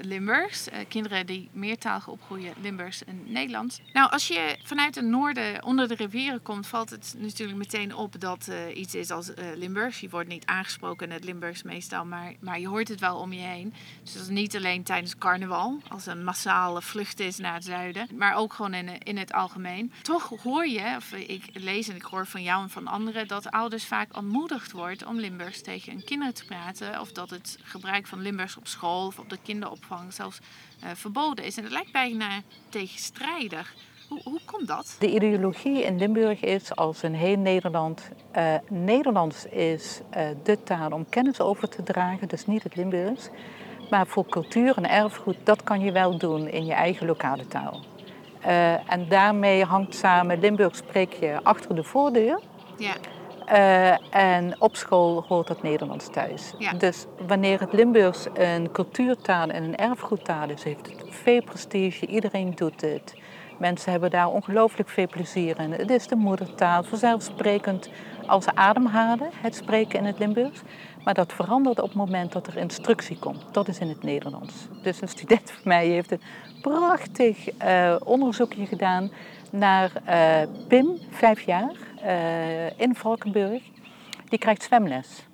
Limburgs. Eh, kinderen die meertalig opgroeien, Limburgs en Nederlands. Nou, als je vanuit het noorden onder de rivieren komt, valt het natuurlijk meteen op dat eh, iets is als eh, Limburgs. Je wordt niet aangesproken in het Limburgs meestal, maar, maar je hoort het wel om je heen. Dus dat is niet alleen tijdens carnaval, als een massale vlucht is naar het zuiden, maar ook gewoon in, in het algemeen. Toch hoor je, of ik lees en ik hoor van jou en van anderen, dat ouders vaak ontmoedigd wordt om Limburgs tegen hun kinderen te praten. Of dat het gebruik van Limburgs op school of op de kinderopvang zelfs eh, verboden is. En het lijkt bijna tegenstrijdig. Hoe, hoe komt dat? De ideologie in Limburg is, als in heel Nederland, eh, Nederlands is eh, de taal om kennis over te dragen, dus niet het Limburgs. Maar voor cultuur en erfgoed, dat kan je wel doen in je eigen lokale taal. En daarmee hangt samen, Limburg spreek je achter de voordeur. Ja, Eh, en op school hoort het Nederlands thuis. Ja. Dus wanneer het Limburgs een cultuurtaal en een erfgoedtaal is, heeft het veel prestige. Iedereen doet het. Mensen hebben daar ongelooflijk veel plezier in. Het is de moedertaal, vanzelfsprekend als ademhalen, het spreken in het Limburgs. Maar dat verandert op het moment dat er instructie komt. Dat is in het Nederlands. Dus een student van mij heeft een prachtig eh, onderzoekje gedaan naar eh, Pim, vijf jaar, eh, in Valkenburg. Die krijgt zwemles.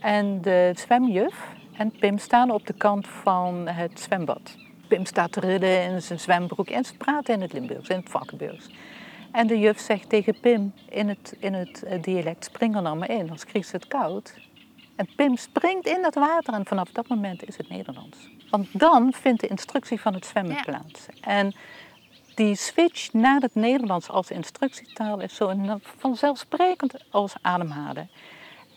En de zwemjuf en Pim staan op de kant van het zwembad. Pim staat te ridden in zijn zwembroek en ze praten in het Limburgs, in het Valkenburgs. En de juf zegt tegen Pim in het, in het eh, dialect, spring er nou maar in, anders krijgt ze het koud. En Pim springt in dat water en vanaf dat moment is het Nederlands. Want dan vindt de instructie van het zwemmen Ja. plaats. En die switch naar het Nederlands als instructietaal is zo vanzelfsprekend als ademhalen.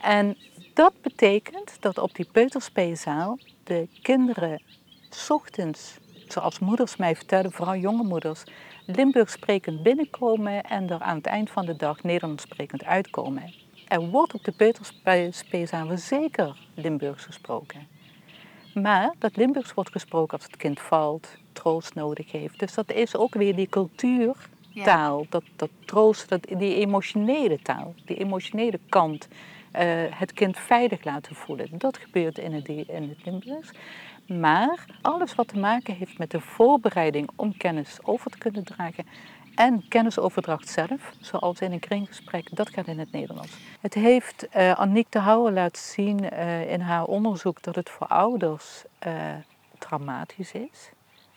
En dat betekent dat op die peuterspeelzaal de kinderen 's ochtends, zoals moeders mij vertellen, vooral jonge moeders, Limburgs sprekend binnenkomen en er aan het eind van de dag Nederlands sprekend uitkomen. Er wordt op de peuterspeelzaal zeker Limburgs gesproken. Maar dat Limburgs wordt gesproken als het kind valt, troost nodig heeft. Dus dat is ook weer die cultuurtaal, dat, dat troost, dat, die emotionele taal, die emotionele kant het kind veilig laten voelen. Dat gebeurt in het, in het Limburgs. Maar alles wat te maken heeft met de voorbereiding om kennis over te kunnen dragen en kennisoverdracht zelf, zoals in een kringgesprek, dat gaat in het Nederlands. Het heeft uh, Annick de Houwer laten zien uh, in haar onderzoek dat het voor ouders uh, traumatisch is.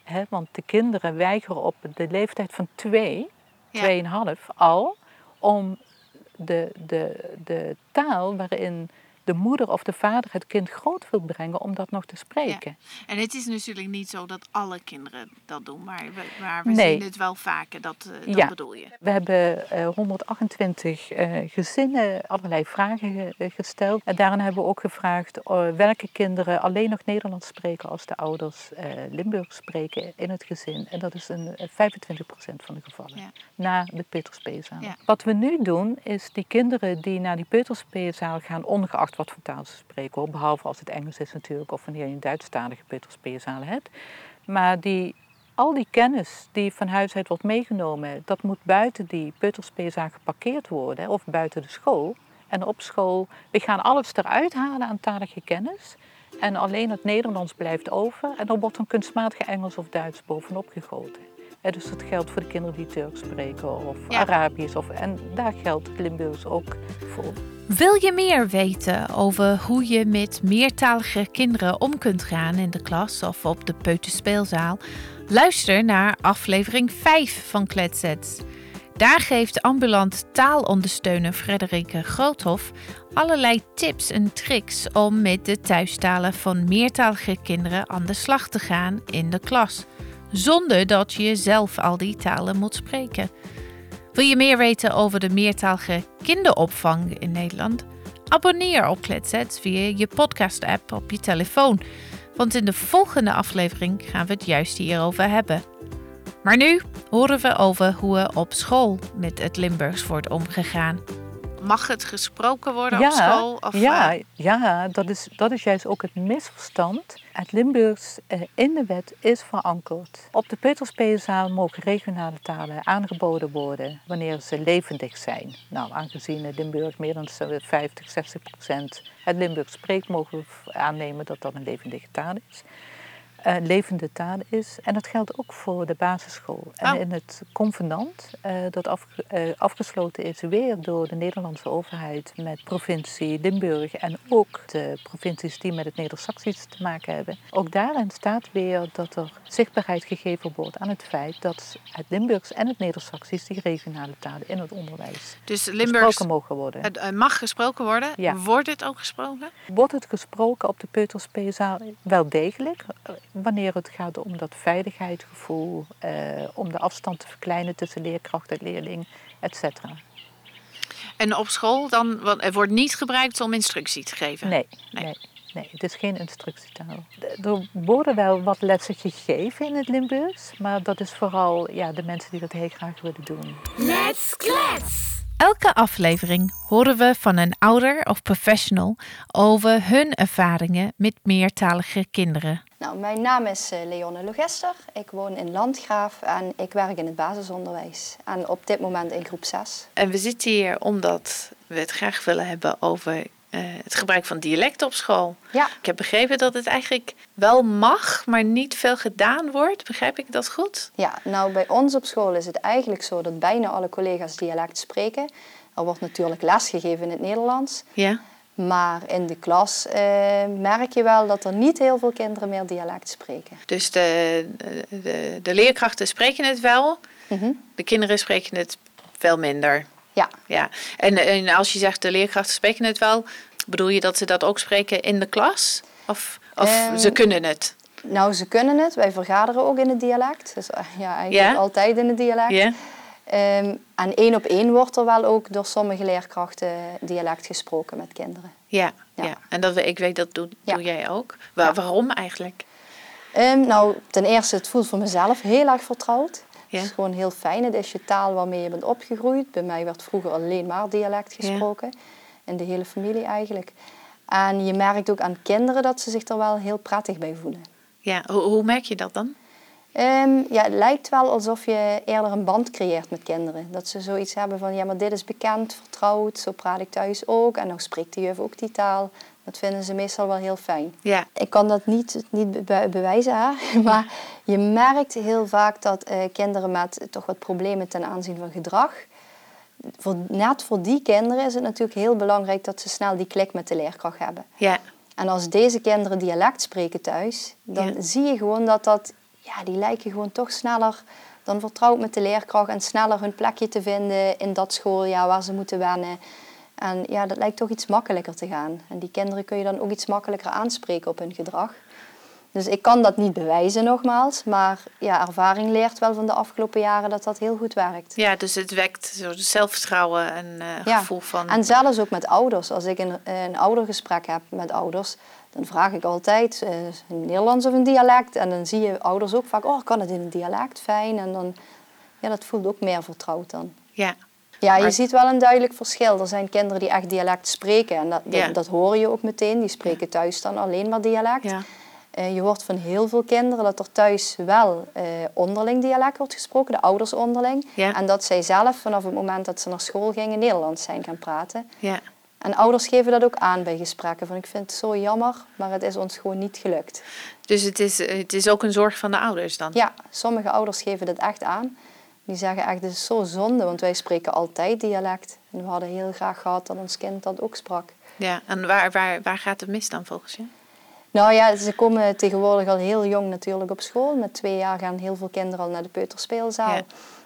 Hè, want de kinderen weigeren op de leeftijd van twee, ja. tweeënhalf al, om de, de, de taal waarin de moeder of de vader het kind groot wil brengen om dat nog te spreken. En het is natuurlijk niet zo dat alle kinderen dat doen, maar we, maar we zien het wel vaker, dat, uh, dat bedoel je. We hebben uh, 128 uh, gezinnen allerlei vragen gesteld. En daarin hebben we ook gevraagd uh, welke kinderen alleen nog Nederlands spreken als de ouders Limburgs spreken in het gezin. En dat is een 25% van de gevallen, ja. na de peuterspeelzaal. Ja. Wat we nu doen, is die kinderen die naar die peuterspeelzaal gaan, ongeacht wat voor taal ze spreken hoor. Behalve als het Engels is natuurlijk of wanneer je een Duitsstalige peuterspeelzaal hebt. Maar die, al die kennis die van huis uit wordt meegenomen, dat moet buiten die peuterspeelzaal geparkeerd worden of buiten de school. En op school, we gaan alles eruit halen aan talige kennis. En alleen het Nederlands blijft over. En dan wordt een kunstmatige Engels of Duits bovenop gegoten. Dus dat geldt voor de kinderen die Turks spreken of Arabisch. Of, en daar geldt Limburgs ook voor. Wil je meer weten over hoe je met meertalige kinderen om kunt gaan in de klas of op de peuterspeelzaal? Luister naar aflevering 5 van Kletsets. Daar geeft ambulant taalondersteuner Frederike Groothof allerlei tips en tricks om met de thuistalen van meertalige kinderen aan de slag te gaan in de klas, zonder dat je zelf al die talen moet spreken. Wil je meer weten over de meertalige kinderopvang in Nederland? Abonneer op Kletsets via je podcast-app op je telefoon. Want in de volgende aflevering gaan we het juist hierover hebben. Maar nu horen we over hoe er op school met het Limburgs wordt omgegaan. Mag het gesproken worden ja, op school? Of, ja, uh... ja dat, is, dat is juist ook het misverstand. Het Limburgs uh, in de wet is verankerd. Op de peuterspeelzaal mogen regionale talen aangeboden worden wanneer ze levendig zijn. Nou, aangezien Limburg meer dan 50, 60 procent het Limburgs spreekt, mogen we aannemen dat dat een levendige taal is uh, levende taal is. En dat geldt ook voor de basisschool. En oh. in het convenant, uh, dat af, uh, afgesloten is weer door de Nederlandse overheid met provincie Limburg en ook de provincies die met het Neder-Saxisch te maken hebben. Ook daarin staat weer dat er zichtbaarheid gegeven wordt aan het feit dat het Limburgs en het Neder-Saxisch die regionale talen in het onderwijs dus Limburgs, gesproken mogen worden. Het mag gesproken worden. Ja. Wordt het ook gesproken? Wordt het gesproken op de peuterspeelzaal? Wel degelijk wanneer het gaat om dat veiligheidsgevoel, eh, om de afstand te verkleinen tussen leerkracht en leerling, et cetera. En op school dan, want er wordt niet gebruikt om instructie te geven? Nee, nee. nee. nee het is geen instructietaal. Er worden wel wat lessen gegeven in het Limburgs, maar dat is vooral ja, de mensen die dat heel graag willen doen. Let's klets! Elke aflevering horen we van een ouder of professional over hun ervaringen met meertalige kinderen. Nou, mijn naam is eh, Leonne Logester. Ik woon in Landgraaf en ik werk in het basisonderwijs. En op dit moment in groep 6. En we zitten hier omdat we het graag willen hebben over uh, het gebruik van dialecten op school. Ja. Ik heb begrepen dat het eigenlijk wel mag, maar niet veel gedaan wordt. Begrijp ik dat goed? Ja, nou bij ons op school is het eigenlijk zo dat bijna alle collega's dialect spreken. Er wordt natuurlijk les gegeven in het Nederlands. Ja. Maar in de klas eh, merk je wel dat er niet heel veel kinderen meer dialect spreken. Dus de, de, de leerkrachten spreken het wel, mm de kinderen spreken het veel minder. Ja. ja. En, en als je zegt de leerkrachten spreken het wel, bedoel je dat ze dat ook spreken in de klas? Of, of um, ze kunnen het? Nou, ze kunnen het. Wij vergaderen ook in het dialect. Dus eh, ja, eigenlijk altijd in het dialect. Ja. Um, en één op één wordt er wel ook door sommige leerkrachten dialect gesproken met kinderen. Ja, ja. ja. en dat, ik weet dat doe, doe jij ook. Waar, waarom eigenlijk? Um, nou, ten eerste, het voelt voor mezelf heel erg vertrouwd. Het is gewoon heel fijn. Het is je taal waarmee je bent opgegroeid. Bij mij werd vroeger alleen maar dialect gesproken. In de hele familie eigenlijk. En je merkt ook aan kinderen dat ze zich er wel heel prettig bij voelen. Ja, hoe, hoe merk je dat dan? Ehm, ja, het lijkt wel alsof je eerder een band creëert met kinderen. Dat ze zoiets hebben van, ja, maar dit is bekend, vertrouwd, zo praat ik thuis ook. En dan spreekt de juf ook die taal. Dat vinden ze meestal wel heel fijn. Ja. Ik kan dat niet, niet bewijzen, hè? <laughs> maar je merkt heel vaak dat uh, kinderen met toch wat problemen ten aanzien van gedrag... Voor, net voor die kinderen is het natuurlijk heel belangrijk dat ze snel die klik met de leerkracht hebben. Ja. En als deze kinderen dialect spreken thuis, dan zie je gewoon dat dat ja, die lijken gewoon toch sneller dan vertrouwd met de leerkracht en sneller hun plekje te vinden in dat schooljaar waar ze moeten wennen. En ja, dat lijkt toch iets makkelijker te gaan. En die kinderen kun je dan ook iets makkelijker aanspreken op hun gedrag. Dus ik kan dat niet bewijzen nogmaals, maar ja, ervaring leert wel van de afgelopen jaren dat dat heel goed werkt. Ja, dus het wekt zo zelfvertrouwen en uh, gevoel van... En zelfs ook met ouders. Als ik een, een oudergesprek heb met ouders, dan vraag ik altijd uh, een Nederlands of een dialect. En dan zie je ouders ook vaak, oh, kan het in een dialect? Fijn. En dan, ja, dat voelt ook meer vertrouwd dan. Ja. Ja, je ziet wel een duidelijk verschil. Er zijn kinderen die echt dialect spreken. En dat, dat, hoor je ook meteen. Die spreken thuis dan alleen maar dialect. Ja. Uh, je hoort van heel veel kinderen dat er thuis wel uh, onderling dialect wordt gesproken, de ouders onderling. Ja. En dat zij zelf vanaf het moment dat ze naar school gingen Nederlands zijn gaan praten. Ja. En ouders geven dat ook aan bij gesprekken. Van ik vind het zo jammer, maar het is ons gewoon niet gelukt. Dus het is, het is ook een zorg van de ouders dan? Ja, sommige ouders geven dat echt aan. Die zeggen echt, het is zo zonde, want wij spreken altijd dialect. En we hadden heel graag gehad dat ons kind dat ook sprak. Ja, en waar, waar, waar gaat het mis dan volgens je? Nou ja, ze komen tegenwoordig al heel jong natuurlijk op school. Met twee jaar gaan heel veel kinderen al naar de peuterspeelzaal. Ja.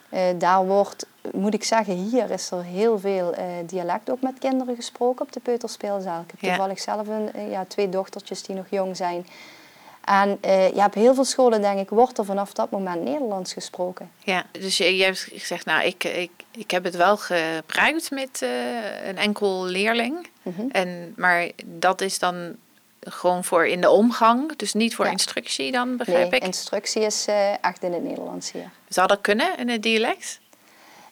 Uh, daar wordt, moet ik zeggen, hier is er heel veel uh, dialect ook met kinderen gesproken op de peuterspeelzaal. Ik heb toevallig zelf een, uh, ja, twee dochtertjes die nog jong zijn. En ja, op heel veel scholen, denk ik, wordt er vanaf dat moment Nederlands gesproken. Ja, dus je, je hebt gezegd, nou, ik, ik, ik heb het wel gebruikt met een enkel leerling. -hmm. en, maar dat is dan gewoon voor in de omgang, dus niet voor instructie dan, begrijp nee, ik? instructie is uh, echt in het Nederlands hier. Zou dat kunnen in het dialect?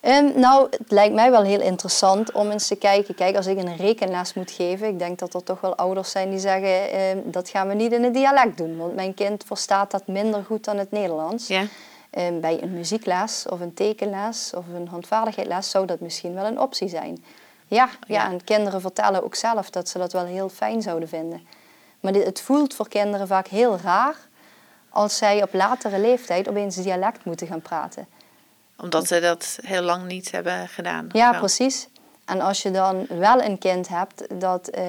Um, nou, het lijkt mij wel heel interessant om eens te kijken. Kijk, als ik een rekenles moet geven, ik denk dat er toch wel ouders zijn die zeggen, um, dat gaan we niet in het dialect doen, want mijn kind verstaat dat minder goed dan het Nederlands. Ja. Um, bij een muziekles of een tekenles of een handvaardigheidsles zou dat misschien wel een optie zijn. Ja, ja, ja, en kinderen vertellen ook zelf dat ze dat wel heel fijn zouden vinden. Maar dit, het voelt voor kinderen vaak heel raar als zij op latere leeftijd opeens dialect moeten gaan praten. Omdat ze dat heel lang niet hebben gedaan. Ja, precies. En als je dan wel een kind hebt dat uh,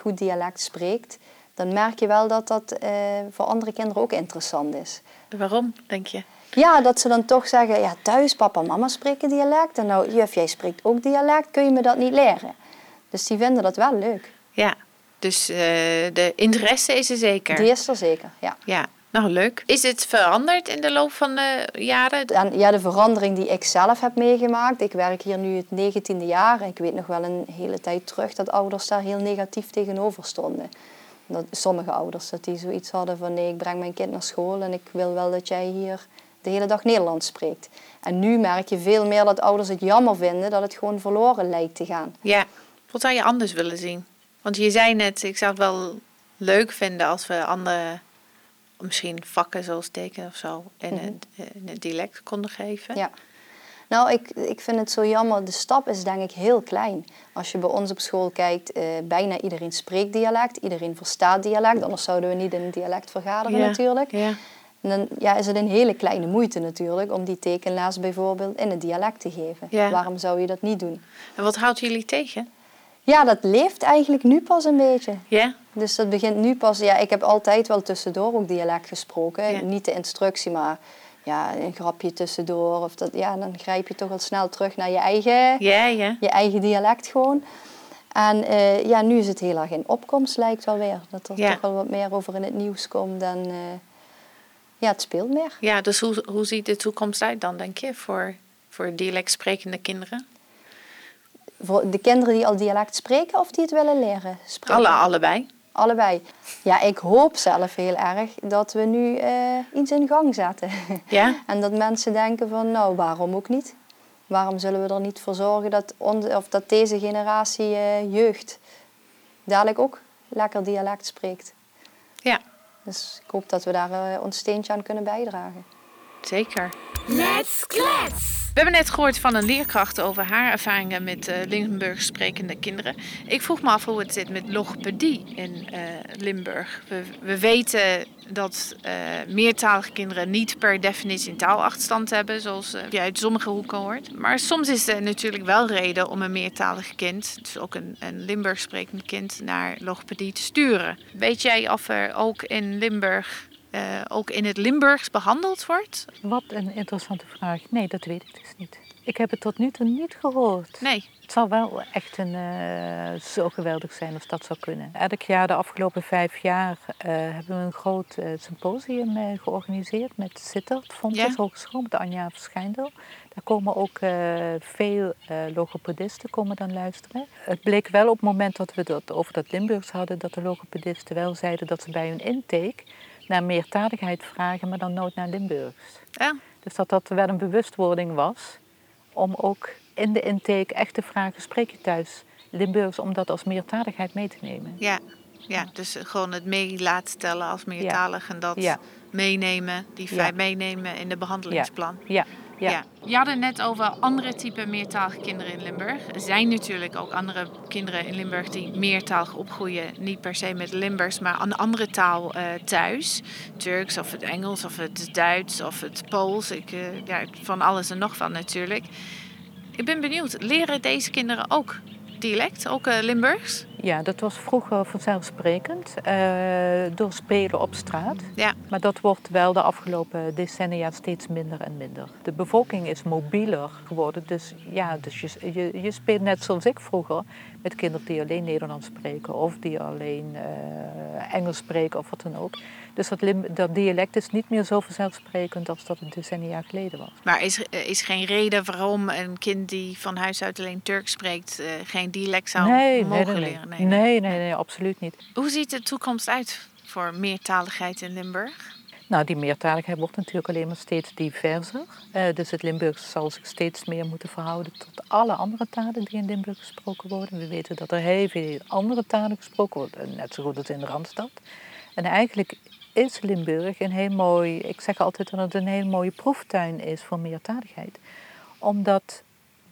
goed dialect spreekt, dan merk je wel dat dat uh, voor andere kinderen ook interessant is. Waarom, denk je? Ja, dat ze dan toch zeggen, ja, thuis papa en mama spreken dialect. En nou, juf, jij spreekt ook dialect, kun je me dat niet leren? Dus die vinden dat wel leuk. Ja, dus uh, de interesse is er zeker. Die is er zeker, ja. Ja, nou leuk. Is het veranderd in de loop van de jaren? En, ja, de verandering die ik zelf heb meegemaakt. Ik werk hier nu het negentiende jaar. En ik weet nog wel een hele tijd terug dat ouders daar heel negatief tegenover stonden. Dat, sommige ouders, dat die zoiets hadden van nee, ik breng mijn kind naar school en ik wil wel dat jij hier de hele dag Nederlands spreekt. En nu merk je veel meer dat ouders het jammer vinden dat het gewoon verloren lijkt te gaan. Ja, wat zou je anders willen zien? Want je zei net, ik zou het wel leuk vinden als we andere, misschien vakken zoals tekenen of zo, in, mm -hmm. het, in het dialect konden geven. Ja. Nou, ik, ik vind het zo jammer. De stap is denk ik heel klein. Als je bij ons op school kijkt, eh, bijna iedereen spreekt dialect. Iedereen verstaat dialect. Anders zouden we niet in een dialect vergaderen ja, natuurlijk. Ja. En dan ja, is het een hele kleine moeite natuurlijk om die tekenles bijvoorbeeld in het dialect te geven. Ja. Waarom zou je dat niet doen? En wat houdt jullie tegen? Ja, dat leeft eigenlijk nu pas een beetje. Ja? Dus dat begint nu pas. Ja, ik heb altijd wel tussendoor ook dialect gesproken. Ja. Niet de instructie, maar ja, een grapje tussendoor. Of dat, ja, dan grijp je toch al snel terug naar je eigen, ja, ja. Je eigen dialect gewoon. En uh, ja, nu is het heel erg in opkomst, lijkt wel weer. Dat er Ja. toch wel wat meer over in het nieuws komt. En uh, ja, het speelt meer. Ja, dus hoe, hoe ziet de toekomst uit dan, denk je, voor, voor dialect sprekende kinderen? Voor de kinderen die al dialect spreken of die het willen leren spreken? Alle, allebei. Allebei. Ja, ik hoop zelf heel erg dat we nu eh, iets in gang zetten. <laughs> Ja? <laughs> en dat mensen denken van, nou, waarom ook niet? Waarom zullen we er niet voor zorgen dat, onze, of dat deze generatie eh, jeugd dadelijk ook lekker dialect spreekt? Ja. Dus ik hoop dat we daar eh, ons steentje aan kunnen bijdragen. Zeker. Let's klets! We hebben net gehoord van een leerkracht over haar ervaringen met uh, Limburg sprekende kinderen. Ik vroeg me af hoe het zit met logopedie in uh, Limburg. We, we, weten dat uh, meertalige kinderen niet per definitie een taalachterstand hebben, zoals je uit sommige hoeken hoort. Maar soms is er natuurlijk wel reden om een meertalig kind, dus ook een, een Limburg sprekend kind, naar logopedie te sturen. Weet jij of er ook in Limburg uh, ook in het Limburgs behandeld wordt? Wat een interessante vraag. Nee, dat weet ik dus niet. Ik heb het tot nu toe niet gehoord. Nee. Het zal wel echt een, uh, zo geweldig zijn als dat zou kunnen. Elk jaar, de afgelopen vijf jaar, uh, hebben we een groot symposium georganiseerd met Sittert, Fontes ja. Hogeschool, met Anja Verschijndel. Daar komen ook veel logopedisten komen dan luisteren. Het bleek wel op het moment dat we het over dat Limburgs hadden, dat de logopedisten wel zeiden dat ze bij hun intake naar meertaligheid vragen, maar dan nooit naar Limburgs. Ja. Dus dat dat wel een bewustwording was om ook in de intake echt te vragen, spreek je thuis Limburgs, om dat als meertaligheid mee te nemen. Ja, ja dus gewoon het mee laten tellen als meertalig en dat meenemen, die feit meenemen in de behandelingsplan. Ja. Ja. Je had het net over andere type meertalige kinderen in Limburg. Er zijn natuurlijk ook andere kinderen in Limburg die meertalig opgroeien. Niet per se met Limburgs, maar een andere taal uh, thuis. Turks of het Engels of het Duits of het Pools. Ik, uh, ja, van alles en nog van natuurlijk. Ik ben benieuwd, leren deze kinderen ook dialect, ook uh, Limburgs? Ja, dat was vroeger vanzelfsprekend uh, door spelen op straat. Ja. Maar dat wordt wel de afgelopen decennia steeds minder en minder. De bevolking is mobieler geworden. Dus ja, dus je, je, je speelt net zoals ik vroeger met kinderen die alleen Nederlands spreken of die alleen uh, Engels spreken of wat dan ook. Dus dat, dat, dialect is niet meer zo vanzelfsprekend als dat een decennia geleden was. Maar is er is geen reden waarom een kind die van huis uit alleen Turks spreekt uh, geen dialect zou nee, mogen nee, leren? Nee nee. nee, nee, absoluut niet. Hoe ziet de toekomst uit voor meertaligheid in Limburg? Nou, die meertaligheid wordt natuurlijk alleen maar steeds diverser. Uh, dus het Limburgs zal zich steeds meer moeten verhouden tot alle andere talen die in Limburg gesproken worden. We weten dat er heel veel andere talen gesproken worden, net zo goed als in de Randstad. En eigenlijk is Limburg een heel mooi, ik zeg altijd dat het een heel mooie proeftuin is voor meertaligheid. Omdat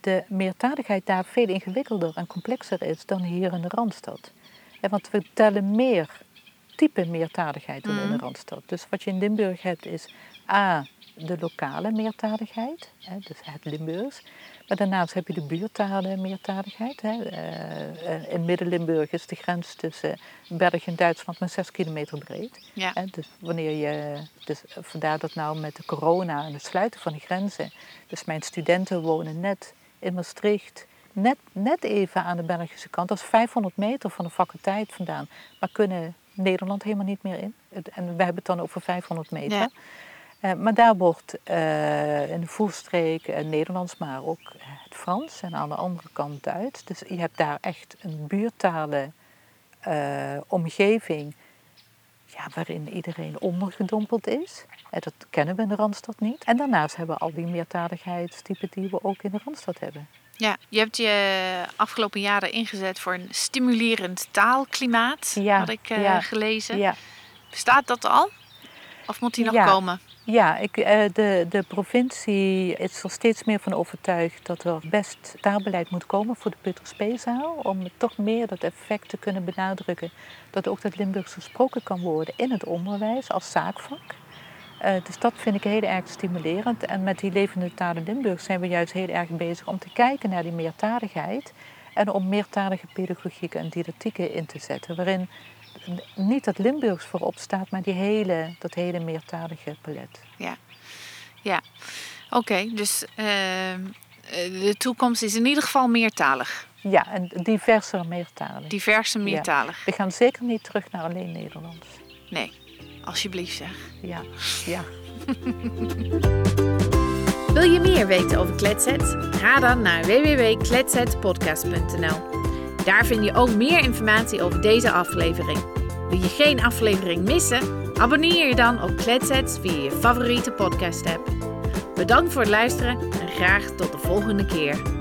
de meertaligheid daar veel ingewikkelder en complexer is dan hier in de Randstad. Want we tellen meer type meertaligheid dan in de Randstad. Dus wat je in Limburg hebt is A, de lokale meertaligheid, dus het Limburgs. Maar daarnaast heb je de buurtalen meertaligheid. Uh, in Midden-Limburg is de grens tussen België en Duitsland maar 6 kilometer breed. Ja. Dus wanneer je, dus vandaar dat nou met de corona en het sluiten van de grenzen. Dus mijn studenten wonen net in Maastricht, net, net even aan de Belgische kant. Dat is 500 meter van de faculteit vandaan. Maar kunnen Nederland helemaal niet meer in. En we hebben het dan over 500 meter. Ja. Uh, maar daar wordt in de voerstreek uh, Nederlands, maar ook het Frans en aan de andere kant Duits. Dus je hebt daar echt een buurtalen omgeving ja, waarin iedereen ondergedompeld is. En dat kennen we in de Randstad niet. En daarnaast hebben we al die meertaligheidstypen die we ook in de Randstad hebben. Ja, je hebt je afgelopen jaren ingezet voor een stimulerend taalklimaat, ja, had ik uh, ja, gelezen. Ja. Bestaat dat al? Of moet die nog Ja. komen? Ja, ik, eh, de, de provincie is er steeds meer van overtuigd dat er best taalbeleid moet komen voor de Peuterspeelzaal. Om toch meer dat effect te kunnen benadrukken. Dat ook dat Limburgs gesproken kan worden in het onderwijs als zaakvak. Eh, dus dat vind ik heel erg stimulerend. En met die levende talen Limburg zijn we juist heel erg bezig om te kijken naar die meertaligheid. En om meertalige pedagogieken en didactieken in te zetten. Waarin niet dat Limburgs voorop staat, maar die hele, dat hele meertalige palet. Ja, ja. oké. dus uh, eh, de toekomst is in ieder geval meertalig. Ja, en diverser meertalig. Diverse meertalig. We gaan zeker niet terug naar alleen Nederlands. Nee, alsjeblieft zeg. Ja, ja. Wil je meer weten over Kletset? Ga dan naar www.kletsetpodcast.nl. Daar vind je ook meer informatie over deze aflevering. Wil je geen aflevering missen? Abonneer je dan op Kletset via je favoriete podcast app. Bedankt voor het luisteren en graag tot de volgende keer.